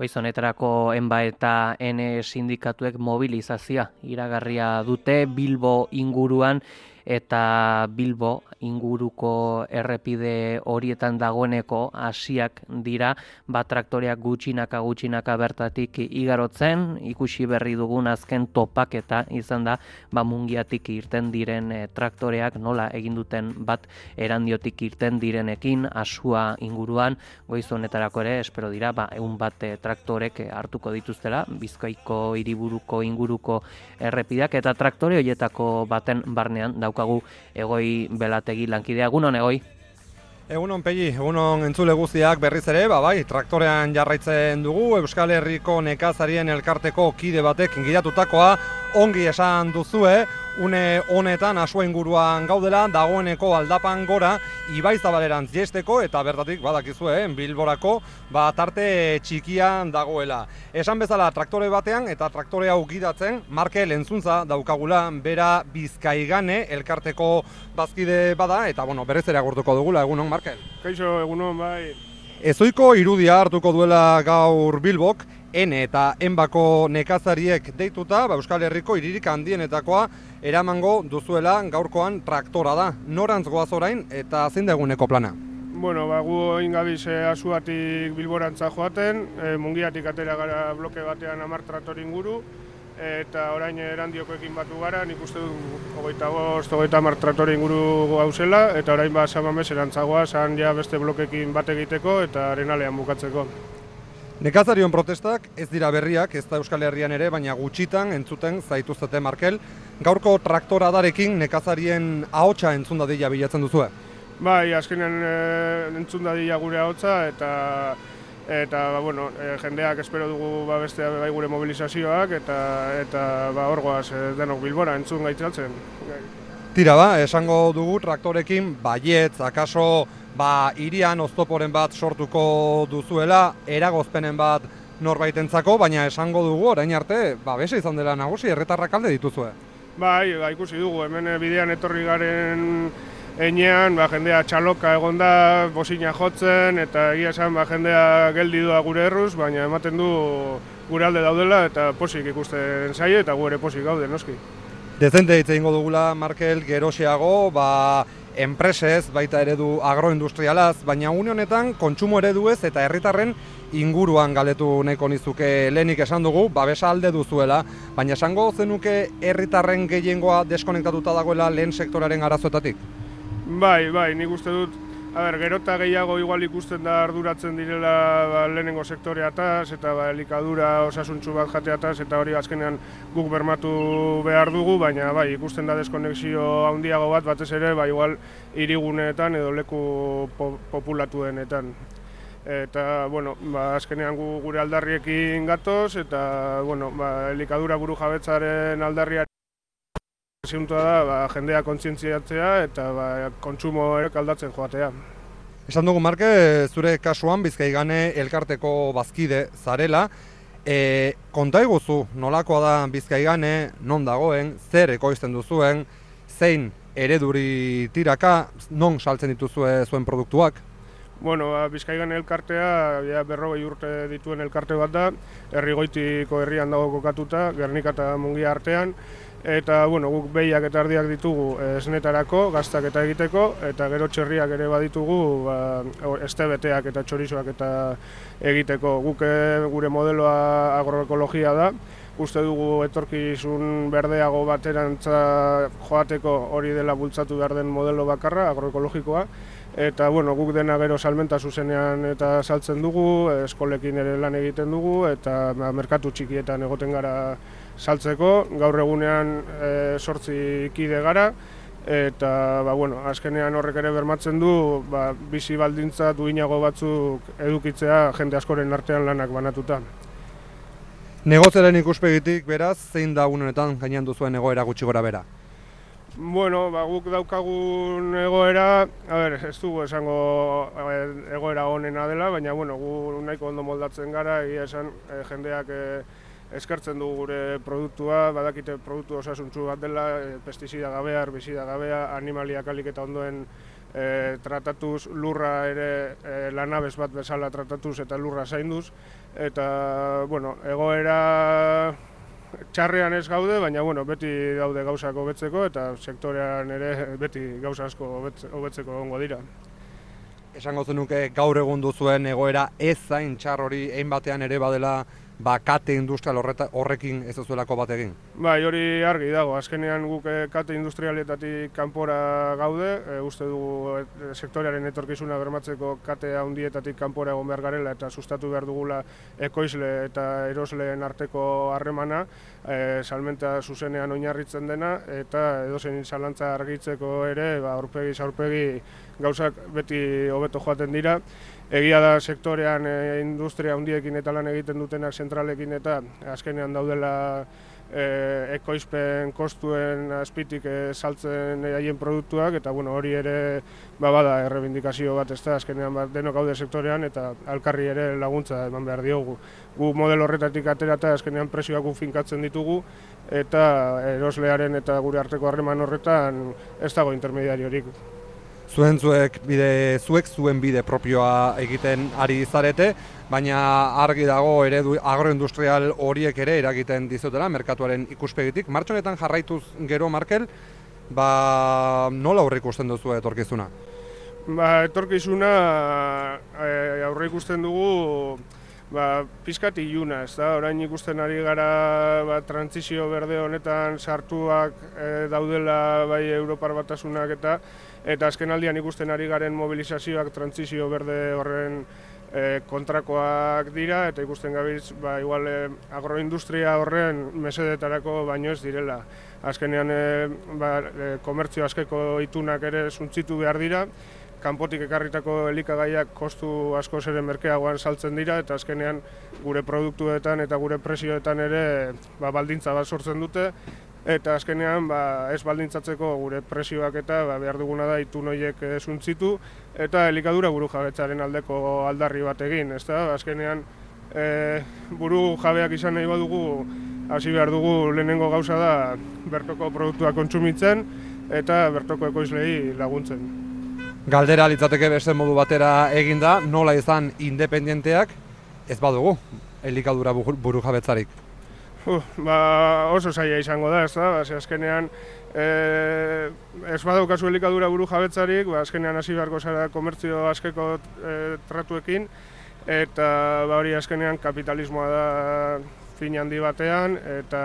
Goizonetarako enba eta N sindikatuek mobilizazioa iragarria dute Bilbo inguruan eta Bilbo inguruko errepide horietan dagoeneko hasiak dira. Bat traktoreak gutxinaka gutxinaka bertatik igarotzen. Ikusi berri dugun azken topaketa izan da ba mungiatik irten diren eh, traktoreak nola egin duten bat erandiotik irten direnekin asua inguruan. Goiz honetarako ere espero dira ba egun bat e, traktorek hartuko dituztela Bizkaiko hiriburuko inguruko errepideak eta traktore hoietako baten barnean daukagu egoi belategi lankidea. Egunon egoi. Egunon pegi, egunon entzule guztiak berriz ere, ba bai, traktorean jarraitzen dugu Euskal Herriko nekazarien elkarteko kide batek ingidatutakoa ongi esan duzue, une honetan asua inguruan gaudela, dagoeneko aldapan gora, ibai zabalerantz jesteko, eta bertatik badakizue, eh, bilborako, ba, tarte txikian dagoela. Esan bezala traktore batean, eta traktore hau gidatzen, marke lentzuntza daukagula, bera bizkaigane, elkarteko bazkide bada, eta bueno, berez ere agurtuko dugula, egunon, Markel? Kaixo, egunon, bai. Ezoiko irudia hartuko duela gaur bilbok, N eta enbako nekazariek deituta, ba, Euskal Herriko iririk handienetakoa eramango duzuela gaurkoan traktora da. Norantz goaz orain eta zein da eguneko plana? Bueno, ba, gu egin gabiz e, azuatik bilborantza joaten, e, mungiatik atera gara bloke batean amar traktor inguru, eta orain erandiokoekin batu gara, nik uste du hogeita gozt, hogeita amar traktor inguru gauzela, eta orain ba, samamez erantzagoa, zan ja beste blokekin bat egiteko eta arenalean bukatzeko. Nekazarion protestak ez dira berriak, ez da Euskal Herrian ere, baina gutxitan entzuten zaituztete Markel. Gaurko traktora darekin nekazarien ahotsa entzun dadila bilatzen duzue? Bai, azkenean e, entzun dadila gure ahotsa eta eta ba, bueno, e, jendeak espero dugu ba, beste bai gure mobilizazioak eta eta ba, orgoaz e, denok bilbora entzun gaitzatzen. Tira ba, esango dugu traktorekin baietz, akaso ba, irian oztoporen bat sortuko duzuela, eragozpenen bat norbaitentzako, baina esango dugu orain arte, ba, bese izan dela nagusi, erretarrak alde dituzue. Bai, ba, ikusi dugu, hemen bidean etorri garen enean, ba, jendea txaloka egon da, bosina jotzen, eta egia esan, ba, jendea geldi doa gure erruz, baina ematen du gure alde daudela, eta posik ikusten zaie, eta gure posik gaude, noski. Dezente hitz egingo dugula, Markel, geroxeago, ba, enpresez, baita eredu agroindustrialaz, baina une honetan kontsumo ereduez eta herritarren inguruan galetu nahiko nizuke lehenik esan dugu, babesa alde duzuela, baina esango zenuke herritarren gehiengoa deskonektatuta dagoela lehen sektoraren arazoetatik? Bai, bai, nik uste dut A ber, gerota gehiago igual ikusten da arduratzen direla ba, lehenengo sektoreataz eta ba, elikadura osasuntzu bat jateataz eta hori azkenean guk bermatu behar dugu, baina bai, ikusten da deskonexio handiago bat batez ere, ba, igual iriguneetan edo leku po populatuenetan. Eta, bueno, ba, azkenean gu, gure aldarriekin gatoz eta, bueno, ba, elikadura buru jabetzaren aldarriak Ziuntua da, ba, jendea kontzientziatzea eta ba, kontsumo ere aldatzen joatea. Esan dugu, Marke, zure kasuan bizkaigane elkarteko bazkide zarela. E, konta iguzu, nolakoa da bizkaigane, non dagoen, zer ekoizten duzuen, zein ereduri tiraka, non saltzen dituzue zuen produktuak? Bueno, ba, bizkaigane elkartea, ja, berrogei urte dituen elkarte bat da, herrigoitiko herrian dago kokatuta, Gernika eta Mungia artean, eta bueno, guk behiak eta ardiak ditugu esnetarako, gaztak eta egiteko, eta gero txerriak ere baditugu ba, estebeteak eta txorizoak eta egiteko. Guk eh, gure modeloa agroekologia da, uste dugu etorkizun berdeago baterantza joateko hori dela bultzatu behar den modelo bakarra, agroekologikoa, eta bueno, guk dena gero salmenta zuzenean eta saltzen dugu, eskolekin ere lan egiten dugu, eta ba, merkatu txikietan egoten gara saltzeko, gaur egunean e, sortzi kide gara, eta ba, bueno, azkenean horrek ere bermatzen du ba, bizi baldintza duinago batzuk edukitzea jende askoren artean lanak banatuta. Negozeren ikuspegitik beraz, zein da honetan gainean duzuen egoera gutxi gora bera? Bueno, ba, guk daukagun egoera, a ber, ez dugu esango egoera honena dela, baina bueno, gu nahiko ondo moldatzen gara, egia esan e, jendeak e, eskartzen du gure produktua, badakite produktu osasuntzu bat dela, e, pestizida gabea, herbizida gabea, animaliak alik eta ondoen e, tratatuz, lurra ere e, lanabez bat bezala tratatuz eta lurra zainduz, eta, bueno, egoera txarrean ez gaude, baina, bueno, beti daude gauzak hobetzeko eta sektorean ere beti gauza asko hobetzeko egongo dira. Esango zenuke gaur egun duzuen egoera ez zain txar hori egin batean ere badela ba, kate industrial horrekin ez zuelako bat egin? Bai, hori argi dago. Azkenean guk eh, kate industrialetatik kanpora gaude, e, uste dugu e, sektorearen etorkizuna bermatzeko kate handietatik kanpora egon behar garela eta sustatu behar dugula ekoizle eta erosleen arteko harremana, e, salmenta zuzenean oinarritzen dena eta edozein zalantza argitzeko ere, ba, aurpegi, aurpegi gauzak beti hobeto joaten dira. Egia da sektorean e, industria handiekin eta lan egiten dutenak zentralekin eta azkenean daudela e, ekoizpen kostuen azpitik e, saltzen haien produktuak eta bueno, hori ere ba, bada errebindikazio bat ez da azkenean bat denok gaude sektorean eta alkarri ere laguntza eman behar diogu. Gu model horretatik aterata azkenean presioak finkatzen ditugu eta eroslearen eta gure arteko harreman horretan ez dago intermediariorik zuen zuek bide zuek zuen bide propioa egiten ari zarete, baina argi dago eredu agroindustrial horiek ere eragiten dizutela merkatuaren ikuspegitik. Martxonetan jarraituz gero Markel, ba nola aurre ikusten duzu etorkizuna? Ba, etorkizuna e, aurre ikusten dugu ba, pizkat iluna, ez da, orain ikusten ari gara ba, transizio berde honetan sartuak e, daudela bai Europar batasunak eta eta azken aldian ikusten ari garen mobilizazioak transizio berde horren e, kontrakoak dira eta ikusten gabiz ba, igual e, agroindustria horren mesedetarako baino ez direla. Azkenean e, ba, e, komertzio askeko itunak ere suntzitu behar dira, kanpotik ekarritako elikagaiak kostu asko zeren merkeagoan saltzen dira eta azkenean gure produktuetan eta gure presioetan ere ba, baldintza bat sortzen dute eta azkenean ba, ez baldintzatzeko gure presioak eta ba, behar duguna da itun horiek zuntzitu eta elikadura buru jabetzaren aldeko aldarri bat egin, ez da? Azkenean e, buru jabeak izan nahi badugu hasi behar dugu lehenengo gauza da bertoko produktua kontsumitzen eta bertoko ekoizlei laguntzen. Galdera litzateke beste modu batera eginda, nola izan independenteak ez badugu elikadura buru jabetzarik. Uh, ba, oso zaila izango da, ez da, ba, azkenean e, ez badaukazu elikadura buru jabetzarik, ba, azkenean hasi beharko zara komertzio askeko e, tratuekin, eta ba, hori azkenean kapitalismoa da fin handi batean, eta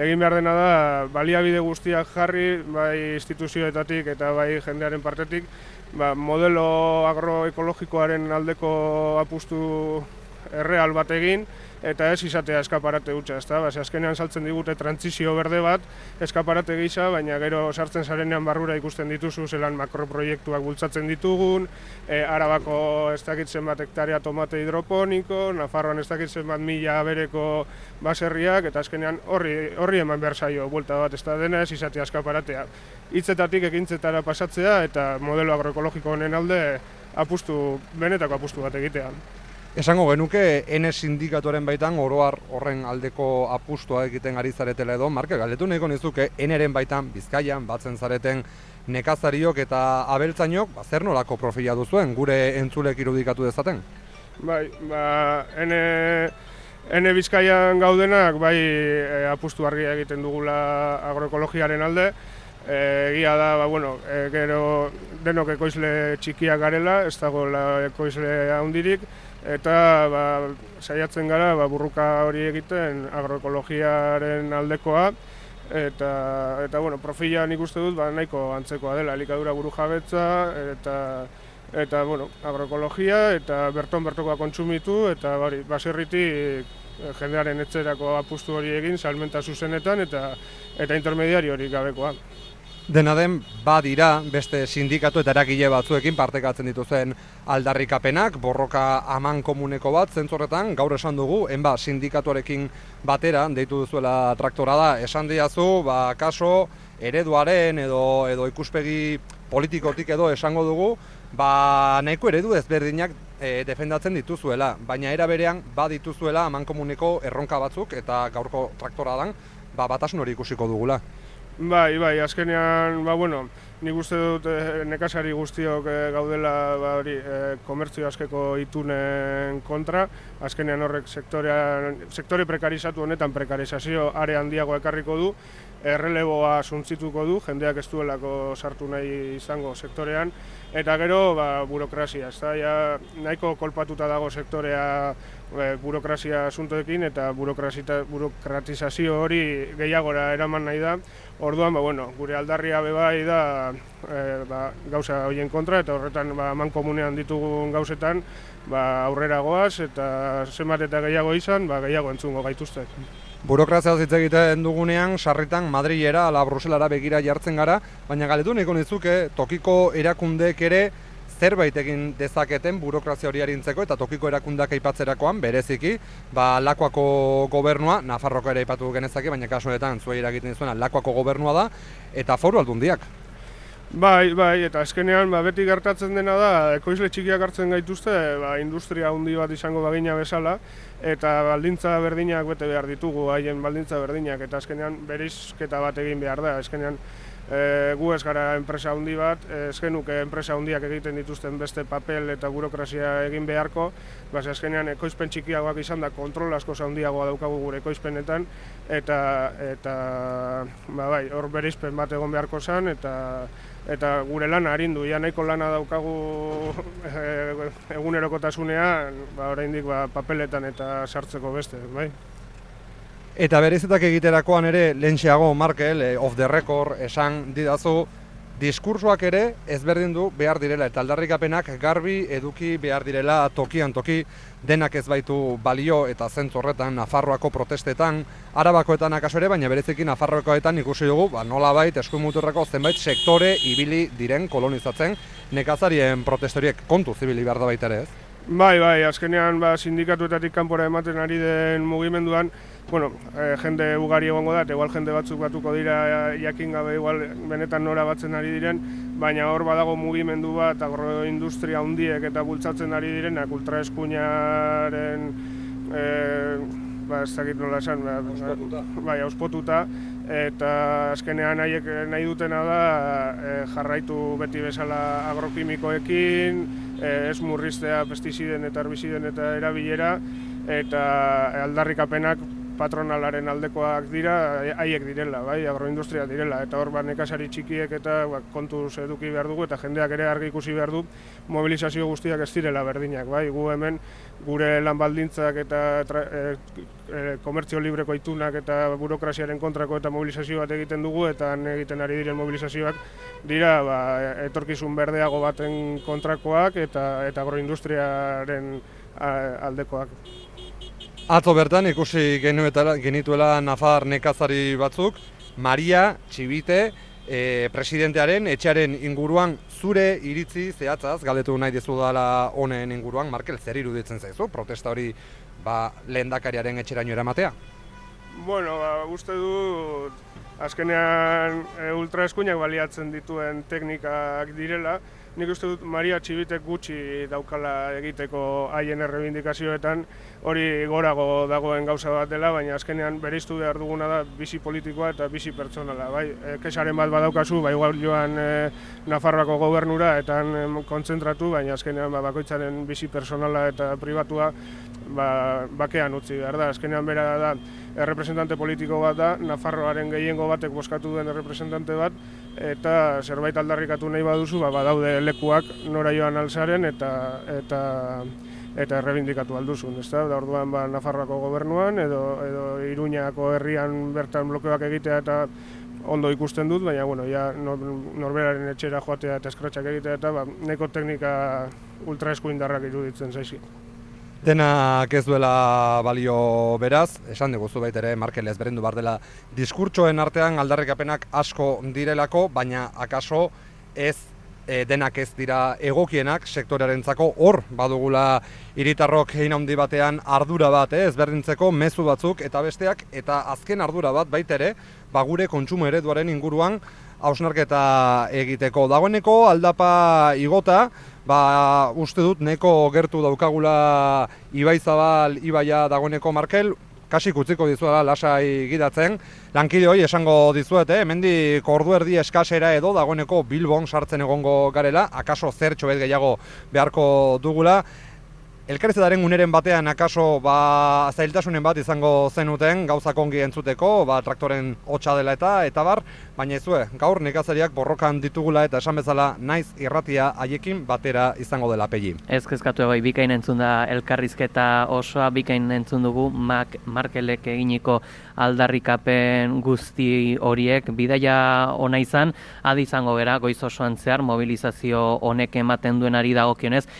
egin behar dena da baliabide guztiak jarri bai instituzioetatik eta bai jendearen partetik ba, modelo agroekologikoaren aldeko apustu erreal bat egin eta ez izatea eskaparate hutsa, ezta? Ba, azkenean saltzen digute trantzizio berde bat eskaparate gisa, baina gero sartzen zarenean barrura ikusten dituzu zelan makroproiektuak bultzatzen ditugun, e, Arabako ez dakitzen bat hektarea tomate hidroponiko, Nafarroan ez dakitzen bat mila bereko baserriak, eta azkenean horri, horri eman behar zaio, buelta bat ez da dena ez izatea eskaparatea. Hitzetatik ekintzetara pasatzea eta modelo agroekologiko honen alde apustu, benetako apustu bat egitean. Esango genuke, N sindikatuaren baitan oroar horren aldeko apustua egiten ari zaretela edo, Marke, galetu nahiko nizuke, Nren baitan, Bizkaian, batzen zareten nekazariok eta abeltzainok, ba, zer nolako profila duzuen, gure entzulek irudikatu dezaten? Bai, ba, N, N Bizkaian gaudenak, bai, e, apustu argia egiten dugula agroekologiaren alde, e, egia da, ba, bueno, e, gero denok ekoizle txikiak garela, ez dago ekoizle handirik, eta ba, saiatzen gara ba, burruka hori egiten agroekologiaren aldekoa eta eta bueno, profila nik uste dut ba, nahiko antzekoa dela elikadura buru jabetza eta eta bueno, agroekologia eta berton bertokoa kontsumitu eta hori baserritik eh, jendearen etxerako apustu hori egin salmenta zuzenetan eta eta intermediario hori gabekoa. Dena den, badira beste sindikatu eta eragile batzuekin partekatzen dituzen aldarrikapenak, borroka aman komuneko bat, zentzorretan, gaur esan dugu, enba sindikatuarekin batera, deitu duzuela traktora da, esan diazu, ba, kaso, ereduaren edo, edo ikuspegi politikotik edo esango dugu, ba, nahiko eredu ezberdinak e, defendatzen dituzuela, baina era berean, badituzuela aman komuneko erronka batzuk, eta gaurko traktora dan, ba, batasun hori ikusiko dugula. Bai, bai, azkenean, ba, bueno, nik uste dut e, nekazari guztiok e, gaudela ba, hori, e, komertzio askeko itunen kontra, azkenean horrek sektore prekarizatu honetan prekarizazio are handiago ekarriko du, erreleboa suntzituko du, jendeak ez duelako sartu nahi izango sektorean, eta gero ba, burokrazia, ez da, ja, nahiko kolpatuta dago sektorea e, burokrazia asuntoekin eta burokratizazio hori gehiagora eraman nahi da, orduan, ba, bueno, gure aldarria bebai da e, ba, gauza horien kontra, eta horretan ba, man komunean ditugun gauzetan, ba, aurrera goaz, eta zenbat eta gehiago izan, ba, gehiago entzungo gaituzte. Burokrazia hitz egiten dugunean, sarritan Madrilera, ala Bruselara begira jartzen gara, baina galetu niko nizuke, tokiko erakundeek ere zerbait egin dezaketen burokrazia hori harintzeko eta tokiko erakundak aipatzerakoan bereziki, ba Lakuako gobernua, Nafarroko ere aipatu genezake, baina kasuetan zuei eragiten zuena Lakuako gobernua da eta foru aldundiak. Bai, bai, eta azkenean ba, beti gertatzen dena da, ekoizle txikiak hartzen gaituzte, ba, industria handi bat izango bagina bezala, eta baldintza berdinak bete behar ditugu, haien baldintza berdinak, eta azkenean berizketa bat egin behar da, azkenean e, gu ez gara enpresa handi bat, ez genuke enpresa handiak egiten dituzten beste papel eta burokrazia egin beharko, baz, azkenean ekoizpen txikiagoak izan da kontrol asko handiagoa daukagu gure ekoizpenetan, eta, eta ba, bai, hor berizpen bat egon beharko zen, eta eta gure lana arindu, ja nahiko lana daukagu e, egunerokotasunean, ba, oraindik ba, papeletan eta sartzeko beste, bai. Eta berezetak egiterakoan ere, lentxeago, Markel, e, off the record, esan didazu, diskursoak ere ezberdin du behar direla eta aldarrikapenak garbi eduki behar direla tokian toki denak ez baitu balio eta zentzu horretan Nafarroako protestetan Arabakoetan akaso ere baina berezekin Nafarroakoetan ikusi dugu ba nola bait eskuin zenbait sektore ibili diren kolonizatzen nekazarien protestoriek kontu zibili behar da baita ere ez? Bai, bai, azkenean ba, sindikatuetatik kanpora ematen ari den mugimenduan, bueno, e, jende ugari egongo da, igual jende batzuk batuko dira jakin gabe igual benetan nora batzen ari diren, baina hor badago mugimendu bat agroindustria handiek eta bultzatzen ari direnak ultraeskuinaren e, ba, ez dakit nola esan, ba, bai, auspotuta, eta azkenean haiek nahi dutena da e, jarraitu beti bezala agrokimikoekin, Eh, ez murriztea pestiziden eta herbiziden eta erabilera eta aldarrikapenak patronalaren aldekoak dira, haiek direla, bai, agroindustria direla, eta hor bat nekasari txikiek eta ba, kontuz eduki behar dugu, eta jendeak ere argi ikusi behar du, mobilizazio guztiak ez direla berdinak, bai, gu hemen gure lan baldintzak eta e, e, komertzio libreko itunak eta burokraziaren kontrako eta mobilizazio bat egiten dugu, eta egiten ari diren mobilizazioak dira ba, etorkizun berdeago baten kontrakoak eta, eta agroindustriaren aldekoak. Atzo bertan ikusi genituela Nafar nekazari batzuk, Maria Txibite, e, presidentearen etxearen inguruan zure iritzi zehatzaz, galdetu nahi dizu dela honen inguruan, Markel, zer iruditzen zaizu, protesta hori ba, lehendakariaren etxeraino eramatea? Bueno, ba, uste du azkenean e, ultraeskuinak baliatzen dituen teknikak direla, nik uste dut Maria Txibitek gutxi daukala egiteko haien errebindikazioetan hori gorago dagoen gauza bat dela, baina azkenean bereiztu behar duguna da bizi politikoa eta bizi pertsonala. Bai, e, kesaren bat badaukazu, bai igual joan e, Nafarroako gobernura eta kontzentratu, baina azkenean ba, bakoitzaren bizi personala eta pribatua ba, bakean utzi behar da. Azkenean bera da, errepresentante politiko bat da, Nafarroaren gehiengo batek boskatu duen errepresentante bat, eta zerbait aldarrikatu nahi baduzu, ba, badaude lekuak nora joan alzaren eta eta eta errebindikatu alduzun, ezta? Da orduan ba Nafarroako gobernuan edo edo Iruñako herrian bertan blokeoak egitea eta ondo ikusten dut, baina bueno, ja norberaren etxera joatea eta eskratxak egitea eta ba neko teknika ultraeskuindarrak iruditzen zaizki. Denak ez duela balio beraz, esan dugu zu ere, Markel ez berendu bar dela diskurtsoen artean aldarrikapenak asko direlako, baina akaso ez e, denak ez dira egokienak sektorearentzako. Hor badugula hiritarrok hein handi batean ardura bat, eh, ez berdintzeko mezu batzuk eta besteak eta azken ardura bat baita ere, ba gure kontsumo ereduaren inguruan hausnarketa egiteko. Dagoeneko aldapa igota, ba, uste dut neko gertu daukagula Ibai Zabal, Ibaia dagoeneko Markel, kasik utziko dizuela lasai gidatzen. Lankide hori esango dizuete, hemendik ordu erdi eskasera edo dagoeneko Bilbon sartzen egongo garela, akaso zertxo bet gehiago beharko dugula. Elkarrizetaren uneren batean akaso ba, zailtasunen bat izango zenuten gauzak ongi entzuteko, ba, traktoren hotxa dela eta eta bar, baina ezue, gaur nekazariak borrokan ditugula eta esan bezala naiz irratia haiekin batera izango dela pegi. Ez kezkatu egoi, bikain entzun da elkarrizketa osoa, bikain entzun dugu Mak, Markelek eginiko aldarrikapen guzti horiek, bidaia ona izan, adi izango gera, goiz osoan zehar, mobilizazio honek ematen duenari dagokionez,